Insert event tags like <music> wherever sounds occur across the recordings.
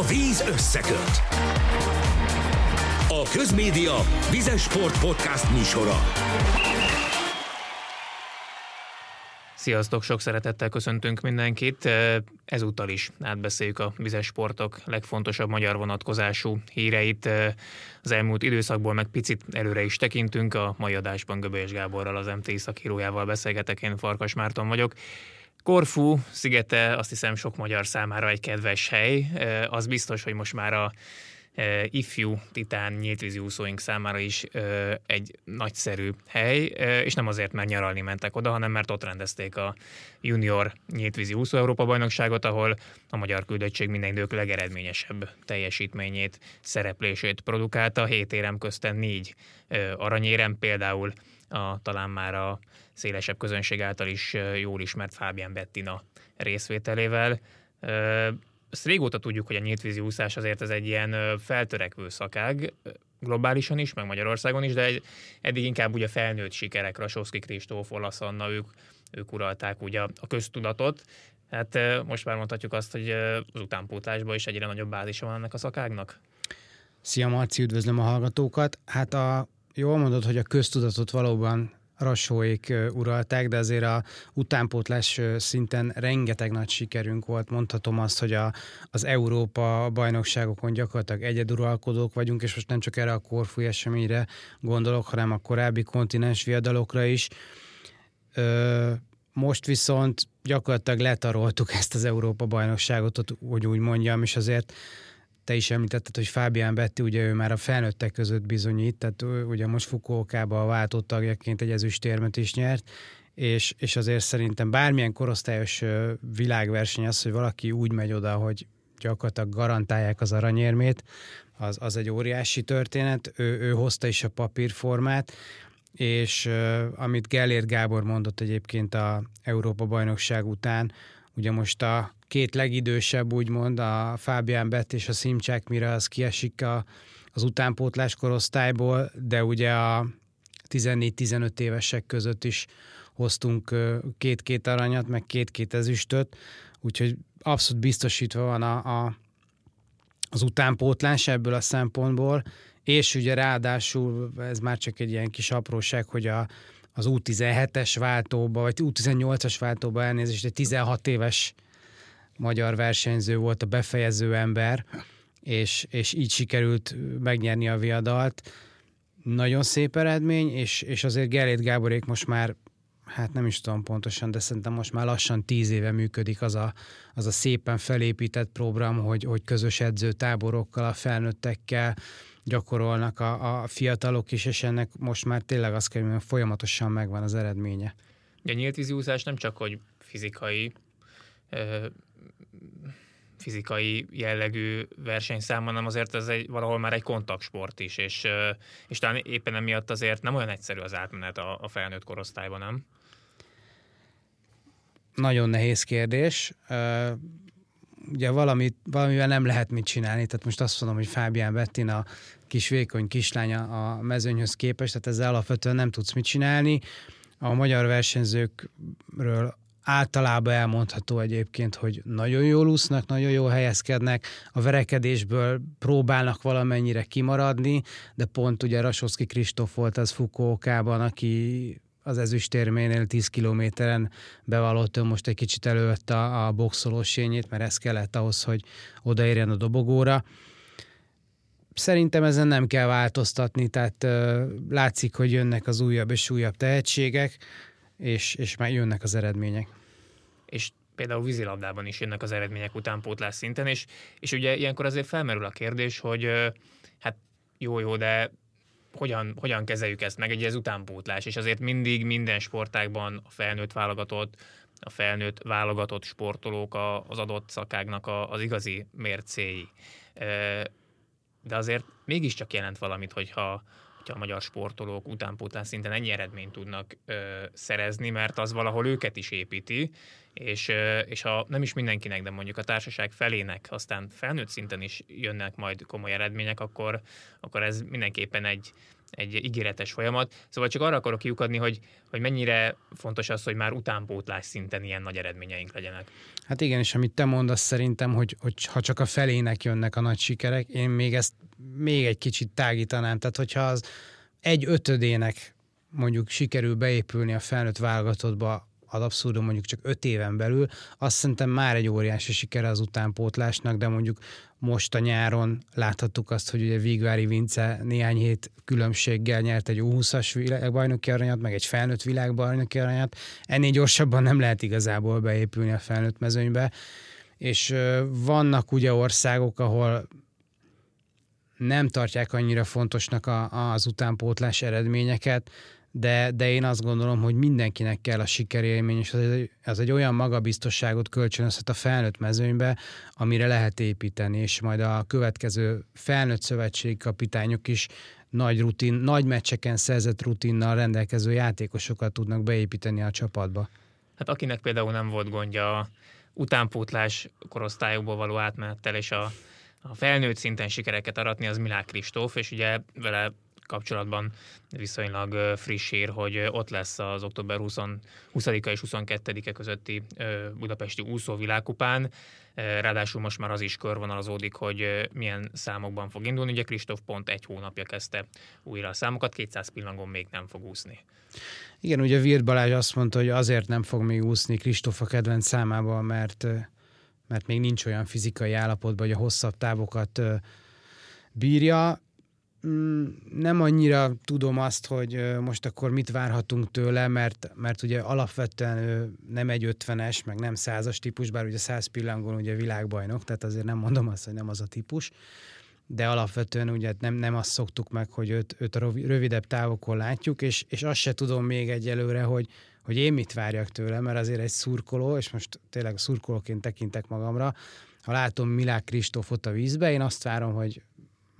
A víz összeköt. A Közmédia Vizes Sport Podcast műsora. Sziasztok, sok szeretettel köszöntünk mindenkit. Ezúttal is átbeszéljük a vizes sportok legfontosabb magyar vonatkozású híreit. Az elmúlt időszakból meg picit előre is tekintünk. A mai adásban Göbölyes Gáborral, az MT szakírójával beszélgetek, én Farkas Márton vagyok. Korfu szigete azt hiszem sok magyar számára egy kedves hely. Az biztos, hogy most már a ifjú titán nyíltvízi úszóink számára is egy nagyszerű hely, és nem azért, mert nyaralni mentek oda, hanem mert ott rendezték a junior nyíltvízi úszó Európa bajnokságot, ahol a magyar küldöttség minden idők legeredményesebb teljesítményét, szereplését produkálta. Hét érem közten négy aranyérem, például a, talán már a szélesebb közönség által is jól ismert Fábián Bettina részvételével. Ezt régóta tudjuk, hogy a nyíltvízi úszás azért ez egy ilyen feltörekvő szakág, globálisan is, meg Magyarországon is, de eddig inkább ugye felnőtt sikerek, Rasowski Kristóf, Olasz Anna, ők, ők uralták ugye a köztudatot. Hát most már mondhatjuk azt, hogy az utánpótlásban is egyre nagyobb bázisa van ennek a szakágnak. Szia Marci, üdvözlöm a hallgatókat. Hát a, jól mondod, hogy a köztudatot valóban Rasóék uralták, de azért a utánpótlás szinten rengeteg nagy sikerünk volt. Mondhatom azt, hogy a, az Európa bajnokságokon gyakorlatilag egyeduralkodók vagyunk, és most nem csak erre a korfúj eseményre gondolok, hanem a korábbi kontinens viadalokra is. Ö, most viszont gyakorlatilag letaroltuk ezt az Európa bajnokságot, hogy úgy mondjam, és azért te is említetted, hogy Fábián Betti, ugye ő már a felnőttek között bizonyít, tehát ugye most Fukuokába a váltott tagjaként egy ezüstérmet is nyert, és, és azért szerintem bármilyen korosztályos világverseny az, hogy valaki úgy megy oda, hogy gyakorlatilag garantálják az aranyérmét, az, az egy óriási történet. Ő, ő hozta is a papírformát, és uh, amit Gellért Gábor mondott egyébként a Európa bajnokság után, ugye most a két legidősebb, úgymond, a Fábián Bett és a Szimcsák, mire az kiesik a, az utánpótlás korosztályból, de ugye a 14-15 évesek között is hoztunk két-két aranyat, meg két-két ezüstöt, úgyhogy abszolút biztosítva van a, a, az utánpótlás ebből a szempontból, és ugye ráadásul ez már csak egy ilyen kis apróság, hogy a, az U17-es váltóba, vagy U18-as váltóba elnézést, egy 16 éves magyar versenyző volt a befejező ember, és, és így sikerült megnyerni a viadalt. Nagyon szép eredmény, és, és azért Gerét Gáborék most már hát nem is tudom pontosan, de szerintem most már lassan tíz éve működik az a, az a szépen felépített program, hogy, hogy közös edzőtáborokkal, a felnőttekkel gyakorolnak a, a fiatalok is, és ennek most már tényleg azt kell, hogy folyamatosan megvan az eredménye. A nyílt vízúszás nem csak, hogy fizikai fizikai jellegű versenyszám, hanem azért ez egy, valahol már egy kontaktsport is, és, és talán éppen emiatt azért nem olyan egyszerű az átmenet a, a felnőtt korosztályban, nem? Nagyon nehéz kérdés. Ugye valamit, valamivel nem lehet mit csinálni, tehát most azt mondom, hogy Fábián Bettina kis vékony kislánya a mezőnyhöz képest, tehát ezzel alapvetően nem tudsz mit csinálni. A magyar versenyzőkről általában elmondható egyébként, hogy nagyon jól úsznak, nagyon jól helyezkednek, a verekedésből próbálnak valamennyire kimaradni, de pont ugye Rasowski Kristóf volt az Fukuokában, aki az ezüstérménél 10 kilométeren bevallott, most egy kicsit előtt a, a boxolós sényét, mert ez kellett ahhoz, hogy odaérjen a dobogóra. Szerintem ezen nem kell változtatni, tehát uh, látszik, hogy jönnek az újabb és újabb tehetségek, és, és már jönnek az eredmények. És például vízilabdában is jönnek az eredmények utánpótlás szinten, és, és ugye ilyenkor azért felmerül a kérdés, hogy hát jó-jó, de hogyan, hogyan kezeljük ezt meg, egy ez utánpótlás, és azért mindig minden sportágban a felnőtt válogatott, a felnőtt válogatott sportolók az adott szakágnak az igazi mércéi. De azért mégiscsak jelent valamit, hogyha hogyha a magyar sportolók utánpótlás szinten ennyi eredményt tudnak ö, szerezni, mert az valahol őket is építi, és, ö, és ha nem is mindenkinek, de mondjuk a társaság felének, aztán felnőtt szinten is jönnek majd komoly eredmények, akkor, akkor ez mindenképpen egy, egy ígéretes folyamat. Szóval csak arra akarok kiukadni, hogy, hogy mennyire fontos az, hogy már utánpótlás szinten ilyen nagy eredményeink legyenek. Hát igen, és amit te mondasz szerintem, hogy, hogy ha csak a felének jönnek a nagy sikerek, én még ezt még egy kicsit tágítanám. Tehát, hogyha az egy ötödének mondjuk sikerül beépülni a felnőtt válogatottba ad abszurdum mondjuk csak öt éven belül, azt szerintem már egy óriási siker az utánpótlásnak, de mondjuk most a nyáron láthattuk azt, hogy ugye Vigvári Vince néhány hét különbséggel nyert egy U20-as világbajnoki aranyat, meg egy felnőtt világbajnoki aranyat. Ennél gyorsabban nem lehet igazából beépülni a felnőtt mezőnybe. És vannak ugye országok, ahol nem tartják annyira fontosnak az utánpótlás eredményeket, de, de én azt gondolom, hogy mindenkinek kell a sikerélmény, és az egy, az egy olyan magabiztosságot kölcsönözhet a felnőtt mezőnybe, amire lehet építeni, és majd a következő felnőtt szövetségi kapitányok is nagy rutin, nagy meccseken szerzett rutinnal rendelkező játékosokat tudnak beépíteni a csapatba. Hát akinek például nem volt gondja a utánpótlás korosztályokból való átmenettel és a, a felnőtt szinten sikereket aratni, az Milák Kristóf, és ugye vele kapcsolatban viszonylag friss hír, hogy ott lesz az október 20, 20-a és 22-e közötti budapesti úszó világkupán. Ráadásul most már az is körvonalazódik, hogy milyen számokban fog indulni. Ugye Kristóf pont egy hónapja kezdte újra a számokat, 200 pillangon még nem fog úszni. Igen, ugye Virt Balázs azt mondta, hogy azért nem fog még úszni Kristóf a kedvenc számában, mert, mert még nincs olyan fizikai állapotban, hogy a hosszabb távokat bírja. Mm, nem annyira tudom azt, hogy most akkor mit várhatunk tőle, mert, mert ugye alapvetően ő nem egy ötvenes, meg nem százas típus, bár ugye száz pillangon ugye világbajnok, tehát azért nem mondom azt, hogy nem az a típus, de alapvetően ugye nem, nem azt szoktuk meg, hogy őt, őt a rövidebb távokon látjuk, és, és azt se tudom még egyelőre, hogy, hogy én mit várjak tőle, mert azért egy szurkoló, és most tényleg szurkolóként tekintek magamra, ha látom Milák Kristófot a vízbe, én azt várom, hogy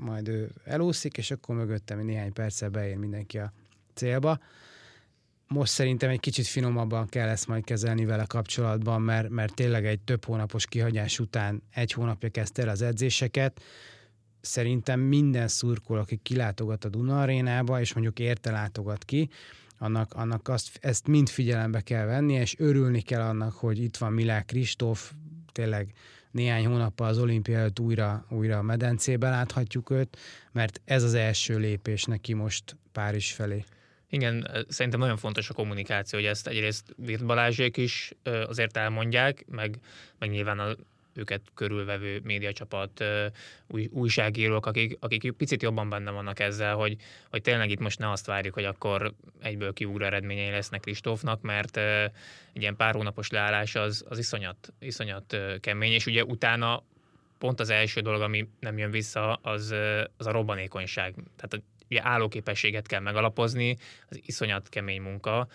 majd ő elúszik, és akkor mögöttem néhány perccel beér mindenki a célba. Most szerintem egy kicsit finomabban kell ezt majd kezelni vele kapcsolatban, mert, mert tényleg egy több hónapos kihagyás után egy hónapja kezdte el az edzéseket. Szerintem minden szurkol, aki kilátogat a Duna arénába, és mondjuk érte látogat ki, annak, annak azt, ezt mind figyelembe kell venni, és örülni kell annak, hogy itt van Milák Kristóf, tényleg néhány hónappal az olimpia előtt újra, újra a medencébe láthatjuk őt, mert ez az első lépés neki most Párizs felé. Igen, szerintem nagyon fontos a kommunikáció, hogy ezt egyrészt Virt Balázsék is azért elmondják, meg, meg nyilván a őket körülvevő médiacsapat, új, újságírók, akik, akik picit jobban benne vannak ezzel, hogy, hogy tényleg itt most ne azt várjuk, hogy akkor egyből kiúra eredményei lesznek Kristófnak, mert egy ilyen pár hónapos leállás az, az iszonyat, iszonyat kemény, és ugye utána pont az első dolog, ami nem jön vissza, az, az a robbanékonyság. Tehát ugye állóképességet kell megalapozni, az iszonyat kemény munka,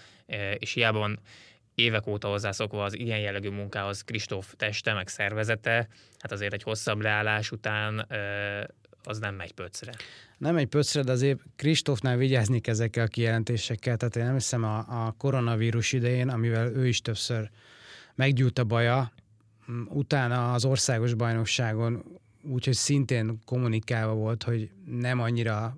és hiába van évek óta hozzászokva az ilyen jellegű munkához Kristóf teste, meg szervezete, hát azért egy hosszabb leállás után az nem megy pöcre. Nem egy pöcre, de azért Kristófnál vigyázni ezekkel a kijelentésekkel. Tehát én nem hiszem a, a koronavírus idején, amivel ő is többször meggyújt a baja, utána az országos bajnokságon úgyhogy szintén kommunikálva volt, hogy nem annyira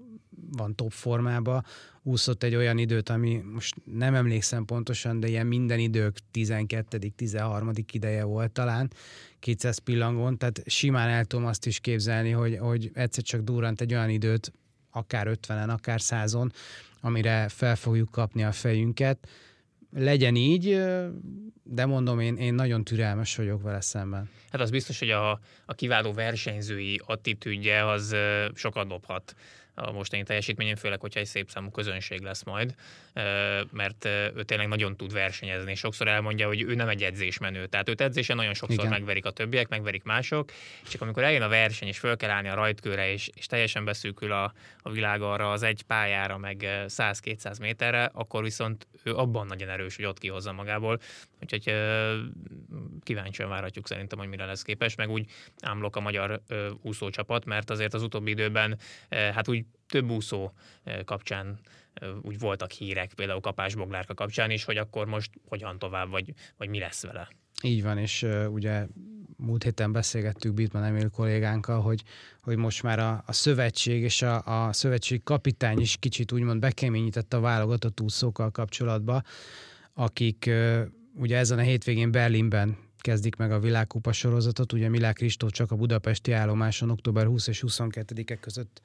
van top formában, úszott egy olyan időt, ami most nem emlékszem pontosan, de ilyen minden idők 12 13 ideje volt talán, 200 pillangon, tehát simán el tudom azt is képzelni, hogy, hogy egyszer csak durrant egy olyan időt, akár 50-en, akár 100-on, amire fel fogjuk kapni a fejünket. Legyen így, de mondom, én, én nagyon türelmes vagyok vele szemben. Hát az biztos, hogy a, a kiváló versenyzői attitűdje az sokat dobhat a mostani teljesítményén, főleg, hogyha egy szép számú közönség lesz majd, mert ő tényleg nagyon tud versenyezni. Sokszor elmondja, hogy ő nem egy edzésmenő, tehát őt edzésen nagyon sokszor Igen. megverik a többiek, megverik mások, csak amikor eljön a verseny, és föl kell állni a rajtkőre, és, és teljesen beszűkül a, a világ arra az egy pályára, meg 100-200 méterre, akkor viszont ő abban nagyon erős, hogy ott kihozza magából. Úgyhogy kíváncsian várhatjuk szerintem, hogy mire lesz képes, meg úgy ámlok a magyar úszócsapat, mert azért az utóbbi időben hát úgy több úszó kapcsán úgy voltak hírek, például Kapás Boglárka kapcsán is, hogy akkor most hogyan tovább, vagy, vagy mi lesz vele. Így van, és uh, ugye múlt héten beszélgettük Bitman Emil kollégánkkal, hogy, hogy most már a, a szövetség és a, a szövetség kapitány is kicsit úgymond bekeményítette a válogatott úszókkal kapcsolatba, akik uh, ugye ezen a hétvégén Berlinben kezdik meg a világkupa sorozatot, ugye Milák Kristóf csak a budapesti állomáson október 20 és 22-e között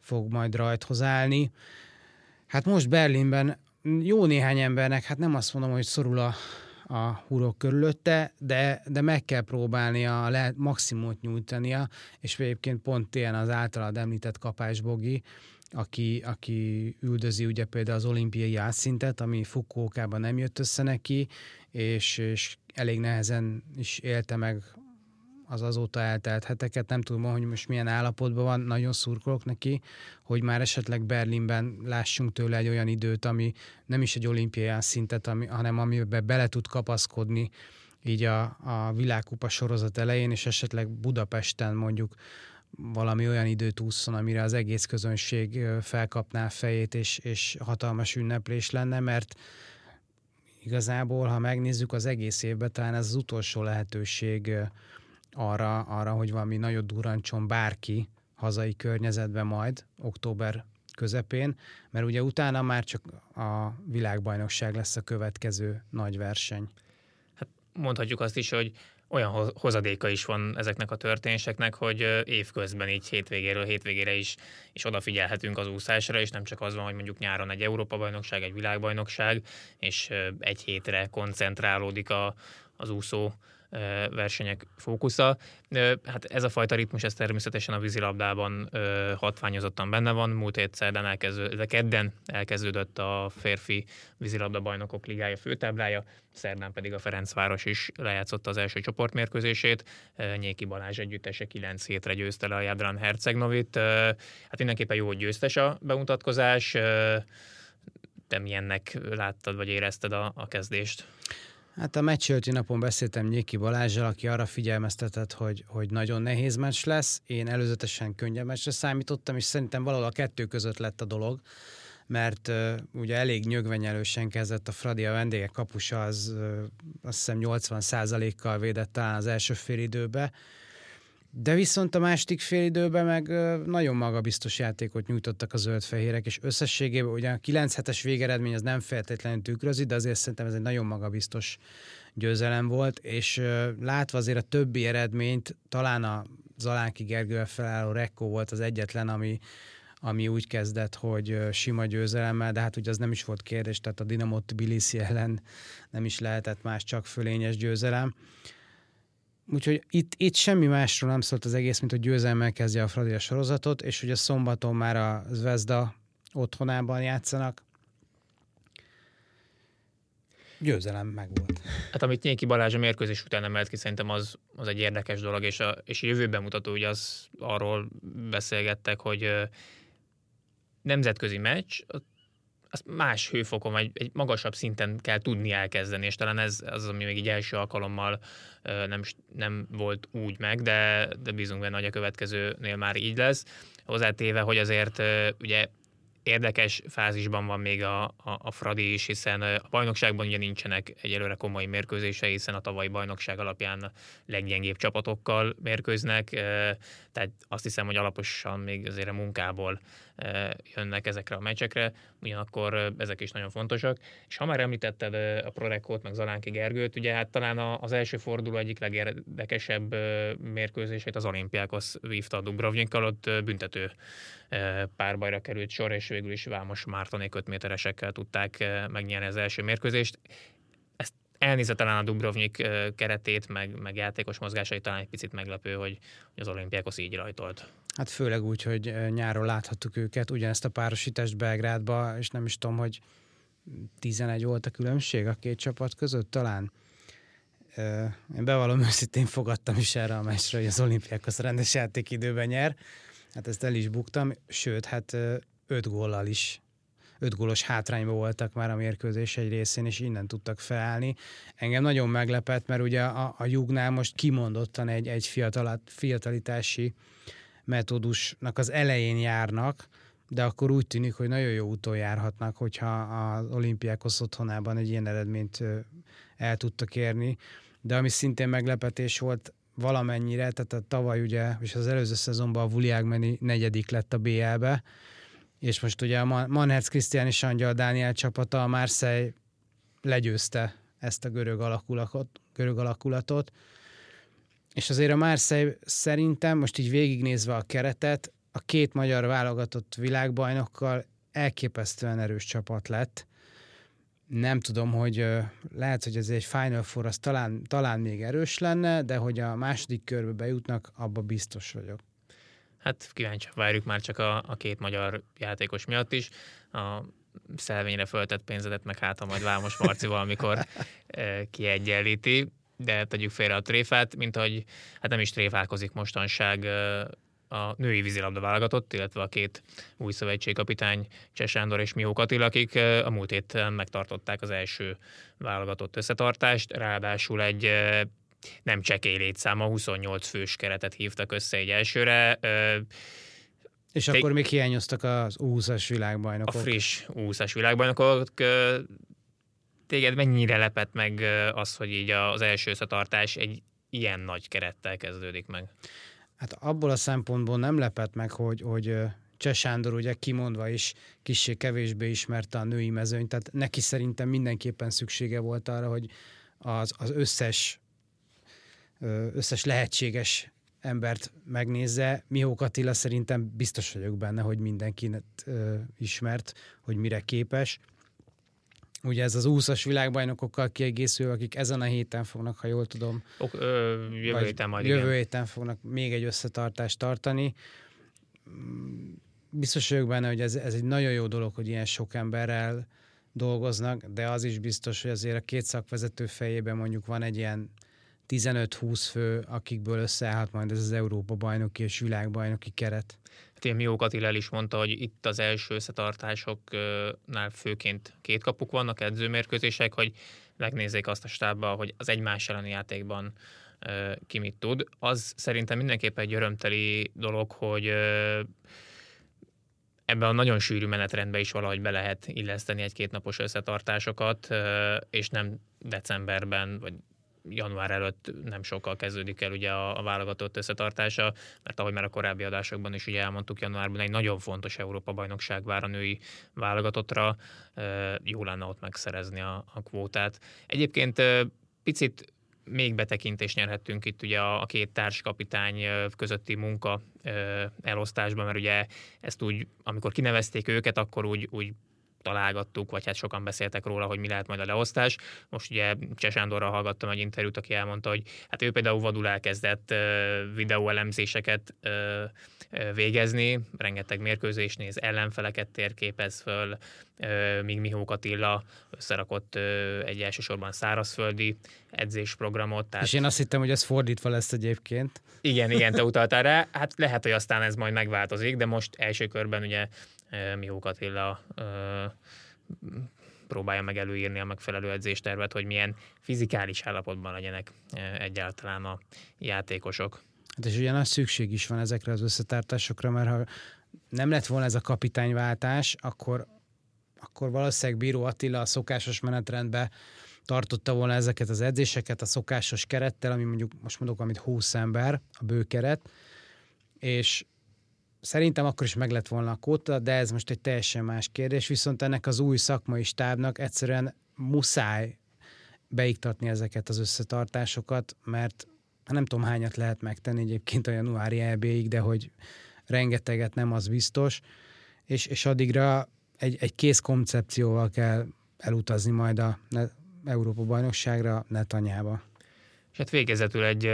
fog majd rajthoz állni. Hát most Berlinben jó néhány embernek, hát nem azt mondom, hogy szorul a, a hurok körülötte, de, de meg kell próbálni a lehet maximumot nyújtania, és egyébként pont ilyen az általad említett kapás Bogi, aki, aki üldözi ugye például az olimpiai átszintet, ami Fukuokában nem jött össze neki, és, és elég nehezen is élte meg az azóta eltelt heteket, nem tudom, hogy most milyen állapotban van, nagyon szurkolok neki, hogy már esetleg Berlinben lássunk tőle egy olyan időt, ami nem is egy olimpiai szintet, ami, hanem amiben bele tud kapaszkodni így a, a világkupa sorozat elején, és esetleg Budapesten mondjuk valami olyan időt ússzon, amire az egész közönség felkapná a fejét, és, és hatalmas ünneplés lenne, mert igazából, ha megnézzük az egész évben, talán ez az utolsó lehetőség arra, arra hogy valami nagyot durancson bárki hazai környezetben majd, október közepén, mert ugye utána már csak a világbajnokság lesz a következő nagy verseny. Hát mondhatjuk azt is, hogy olyan hozadéka is van ezeknek a történéseknek, hogy évközben így hétvégéről hétvégére is, is odafigyelhetünk az úszásra, és nem csak az van, hogy mondjuk nyáron egy Európa-bajnokság, egy világbajnokság, és egy hétre koncentrálódik a, az úszó versenyek fókusza. Hát ez a fajta ritmus, ez természetesen a vízilabdában hatványozottan benne van. Múlt hét elkezdődött, de kedden elkezdődött a férfi vízilabda bajnokok ligája főtáblája, szerdán pedig a Ferencváros is lejátszotta az első csoportmérkőzését. Nyéki Balázs együttese 9 hétre győzte le a Jadran Hercegnovit. Hát mindenképpen jó, hogy győztes a bemutatkozás. Te milyennek láttad, vagy érezted a, a kezdést? Hát a meccs napon beszéltem Nyéki Balázsjal, aki arra figyelmeztetett, hogy, hogy nagyon nehéz meccs lesz. Én előzetesen könnyebb meccsre számítottam, és szerintem valahol a kettő között lett a dolog, mert uh, ugye elég nyögvenyelősen kezdett a Fradi, a vendégek kapusa az uh, azt hiszem 80 kal védett talán az első fél időbe, de viszont a második fél időben meg nagyon magabiztos játékot nyújtottak a zöld-fehérek, és összességében ugye a 9 hetes végeredmény az nem feltétlenül tükrözi, de azért szerintem ez egy nagyon magabiztos győzelem volt, és látva azért a többi eredményt, talán a Zalánki Gergővel felálló Rekko volt az egyetlen, ami, ami úgy kezdett, hogy sima győzelemmel, de hát ugye az nem is volt kérdés, tehát a Dinamo Tbilisi ellen nem is lehetett más, csak fölényes győzelem. Úgyhogy itt, itt semmi másról nem szólt az egész, mint hogy győzelemmel kezdje a Fradi a sorozatot, és ugye szombaton már a Zvezda otthonában játszanak. Győzelem meg volt. Hát amit Nyéki Balázs a mérkőzés után emelt ki, szerintem az, az egy érdekes dolog, és a, és a jövőben mutató, hogy az arról beszélgettek, hogy nemzetközi meccs, azt más hőfokon, vagy egy magasabb szinten kell tudni elkezdeni, és talán ez az, ami még így első alkalommal nem, nem volt úgy meg, de, de bízunk benne, hogy a következőnél már így lesz. Hozzátéve, hogy azért ugye érdekes fázisban van még a, a, a Fradi is, hiszen a bajnokságban ugye nincsenek egyelőre komoly mérkőzése, hiszen a tavalyi bajnokság alapján leggyengébb csapatokkal mérkőznek, tehát azt hiszem, hogy alaposan még azért a munkából jönnek ezekre a meccsekre, ugyanakkor ezek is nagyon fontosak. És ha már említetted a Prorekót, meg Zalánki Gergőt, ugye hát talán az első forduló egyik legérdekesebb mérkőzését az olimpiákhoz vívta a Dubrovnikkal, ott büntető párbajra került sor, és végül is Vámos Mártonék 5 méteresekkel tudták megnyerni az első mérkőzést. Ezt elnézve talán a Dubrovnik keretét, meg, meg játékos mozgásait talán egy picit meglepő, hogy, hogy az olimpiákos így rajtolt. Hát főleg úgy, hogy nyáron láthattuk őket, ugyanezt a párosítást Belgrádba, és nem is tudom, hogy 11 volt a különbség a két csapat között talán. Én bevallom őszintén fogadtam is erre a meccsre, hogy az olimpiákhoz rendes játékidőben nyer. Hát ezt el is buktam, sőt, hát öt góllal is öt gólos hátrányba voltak már a mérkőzés egy részén, és innen tudtak felállni. Engem nagyon meglepett, mert ugye a, a jugnál most kimondottan egy, egy fiatal, fiatalitási metódusnak az elején járnak, de akkor úgy tűnik, hogy nagyon jó úton járhatnak, hogyha az olimpiákhoz otthonában egy ilyen eredményt el tudtak érni. De ami szintén meglepetés volt valamennyire, tehát a tavaly ugye, és az előző szezonban a Vuliágmeni negyedik lett a BL-be, és most ugye a Manherz Krisztián és Angyal Dániel csapata, a Marseille legyőzte ezt a görög alakulatot, görög alakulatot, és azért a Marseille szerintem, most így végignézve a keretet, a két magyar válogatott világbajnokkal elképesztően erős csapat lett. Nem tudom, hogy lehet, hogy ez egy Final Four az talán, talán még erős lenne, de hogy a második körbe bejutnak, abba biztos vagyok. Hát kíváncsi várjuk már csak a, a két magyar játékos miatt is. A szelvényre föltett pénzedet meg hát, majd Vámos Marci valamikor <laughs> kiegyenlíti, de tegyük félre a tréfát, mint hogy hát nem is tréfálkozik mostanság a női vízilabda válogatott, illetve a két új szövetségkapitány Cseh Sándor és Mió Katil, akik a múlt héten megtartották az első válogatott összetartást, ráadásul egy nem csekély létszáma, 28 fős keretet hívtak össze egy elsőre. És Te... akkor még hiányoztak az 20-as világbajnokok. A friss 20-as világbajnokok. Téged mennyire lepett meg az, hogy így az első összetartás egy ilyen nagy kerettel kezdődik meg? Hát abból a szempontból nem lepett meg, hogy, hogy Cseh Sándor ugye kimondva is kissé kevésbé ismerte a női mezőnyt, tehát neki szerintem mindenképpen szüksége volt arra, hogy az, az összes összes lehetséges embert megnézze. Mihók Attila szerintem biztos vagyok benne, hogy mindenkinek ismert, hogy mire képes. Ugye ez az 20-as világbajnokokkal kiegészül, akik ezen a héten fognak, ha jól tudom. Ok, ö, jövő héten majd Jövő igen. héten fognak még egy összetartást tartani. Biztos vagyok benne, hogy ez, ez egy nagyon jó dolog, hogy ilyen sok emberrel dolgoznak, de az is biztos, hogy azért a két szakvezető fejében mondjuk van egy ilyen 15-20 fő, akikből összeállhat majd ez az Európa bajnoki és világbajnoki keret. Hát én Miók Attila is mondta, hogy itt az első összetartásoknál főként két kapuk vannak, edzőmérkőzések, hogy megnézzék azt a stábba, hogy az egymás elleni játékban ki mit tud. Az szerintem mindenképpen egy örömteli dolog, hogy ebben a nagyon sűrű menetrendbe is valahogy be lehet illeszteni egy-két napos összetartásokat, és nem decemberben, vagy január előtt nem sokkal kezdődik el ugye a, a válogatott összetartása, mert ahogy már a korábbi adásokban is ugye elmondtuk, januárban egy nagyon fontos Európa-bajnokság vár a női válogatottra, jó lenne ott megszerezni a, a kvótát. Egyébként picit még betekintést nyerhettünk itt ugye a, a két társkapitány közötti munka elosztásban, mert ugye ezt úgy, amikor kinevezték őket, akkor úgy, úgy találgattuk, vagy hát sokan beszéltek róla, hogy mi lehet majd a leosztás. Most ugye Csesándorral hallgattam egy interjút, aki elmondta, hogy hát ő például vadul elkezdett videóelemzéseket végezni, rengeteg mérkőzés néz, ellenfeleket térképez föl, míg Mihó Attila összerakott egy elsősorban szárazföldi edzésprogramot. Tehát... És én azt hittem, hogy ez fordítva lesz egyébként. Igen, igen, te <laughs> utaltál rá. Hát lehet, hogy aztán ez majd megváltozik, de most első körben ugye Mihók Attila próbálja meg előírni a megfelelő edzéstervet, hogy milyen fizikális állapotban legyenek egyáltalán a játékosok. Hát és ugye nagy szükség is van ezekre az összetartásokra, mert ha nem lett volna ez a kapitányváltás, akkor, akkor valószínűleg Bíró Attila a szokásos menetrendbe tartotta volna ezeket az edzéseket a szokásos kerettel, ami mondjuk most mondok, amit 20 ember, a bőkeret, és Szerintem akkor is meg lett volna a kóta, de ez most egy teljesen más kérdés, viszont ennek az új szakmai stábnak egyszerűen muszáj beiktatni ezeket az összetartásokat, mert nem tudom hányat lehet megtenni egyébként a januári EB-ig, de hogy rengeteget nem, az biztos, és, és addigra egy, egy kész koncepcióval kell elutazni majd a Európa bajnokságra, Netanyába. És hát végezetül egy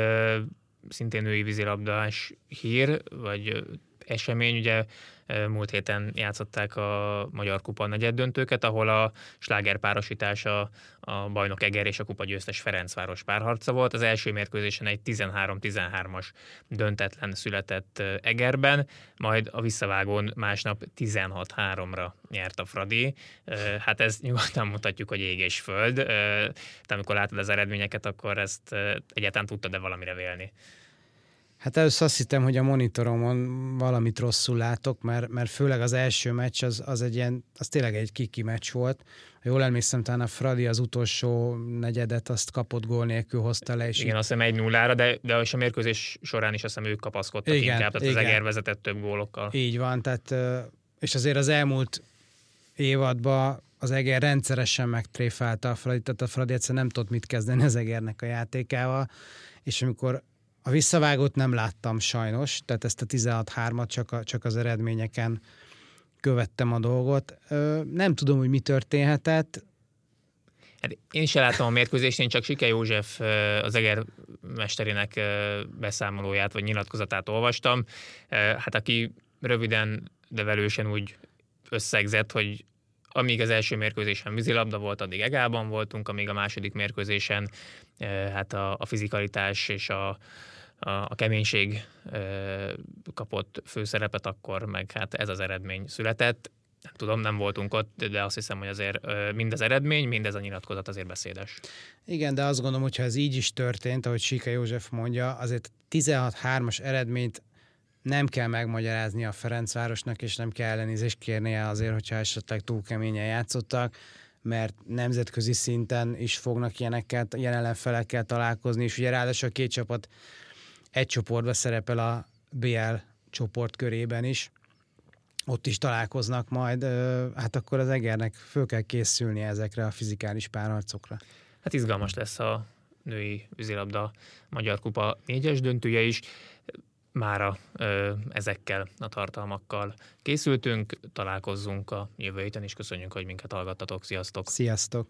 szintén női vízilabdás hír, vagy esemény. Ugye múlt héten játszották a Magyar Kupa negyed döntőket, ahol a sláger párosítása a bajnok Eger és a kupa győztes Ferencváros párharca volt. Az első mérkőzésen egy 13-13-as döntetlen született Egerben, majd a visszavágón másnap 16-3-ra nyert a Fradi. Hát ez nyugodtan mutatjuk, hogy ég és föld. De amikor látod az eredményeket, akkor ezt egyáltalán tudtad-e valamire vélni? Hát először azt hittem, hogy a monitoromon valamit rosszul látok, mert, mert főleg az első meccs az, az egy ilyen, az tényleg egy kiki meccs volt. Ha jól emlékszem, talán a Fradi az utolsó negyedet azt kapott gól nélkül hozta le. És igen, azt hiszem egy nullára, de, de a mérkőzés során is azt hiszem ők kapaszkodtak igen, inkább, tehát igen. az Eger vezetett több gólokkal. Így van, tehát és azért az elmúlt évadban az Eger rendszeresen megtréfálta a Fradi, tehát a Fradi egyszerűen nem tudott mit kezdeni az Egernek a játékával, és amikor a visszavágót nem láttam sajnos, tehát ezt a 16-3-at csak, a, csak az eredményeken követtem a dolgot. Nem tudom, hogy mi történhetett. Hát én is láttam a mérkőzést, én csak Sike József az Eger mesterének beszámolóját vagy nyilatkozatát olvastam. Hát aki röviden, de velősen úgy összegzett, hogy amíg az első mérkőzésen vízilabda volt, addig egában voltunk, amíg a második mérkőzésen hát a, a fizikalitás és a, a, keménység kapott főszerepet, akkor meg hát ez az eredmény született. Nem tudom, nem voltunk ott, de azt hiszem, hogy azért mind az eredmény, mind ez a nyilatkozat azért beszédes. Igen, de azt gondolom, hogy ez így is történt, ahogy Sika József mondja, azért 16-3-as eredményt nem kell megmagyarázni a Ferencvárosnak, és nem kell ellenézést kérnie azért, hogyha esetleg túl keményen játszottak, mert nemzetközi szinten is fognak ilyenekkel, ilyen ellenfelekkel találkozni, és ugye ráadásul a két csapat egy csoportban szerepel a BL csoport körében is, ott is találkoznak majd, hát akkor az Egernek föl kell készülni ezekre a fizikális párharcokra. Hát izgalmas lesz a női vízilabda Magyar Kupa négyes döntője is. Mára ö, ezekkel a tartalmakkal készültünk, találkozzunk a jövő héten, és köszönjük, hogy minket hallgattatok. Sziasztok! Sziasztok!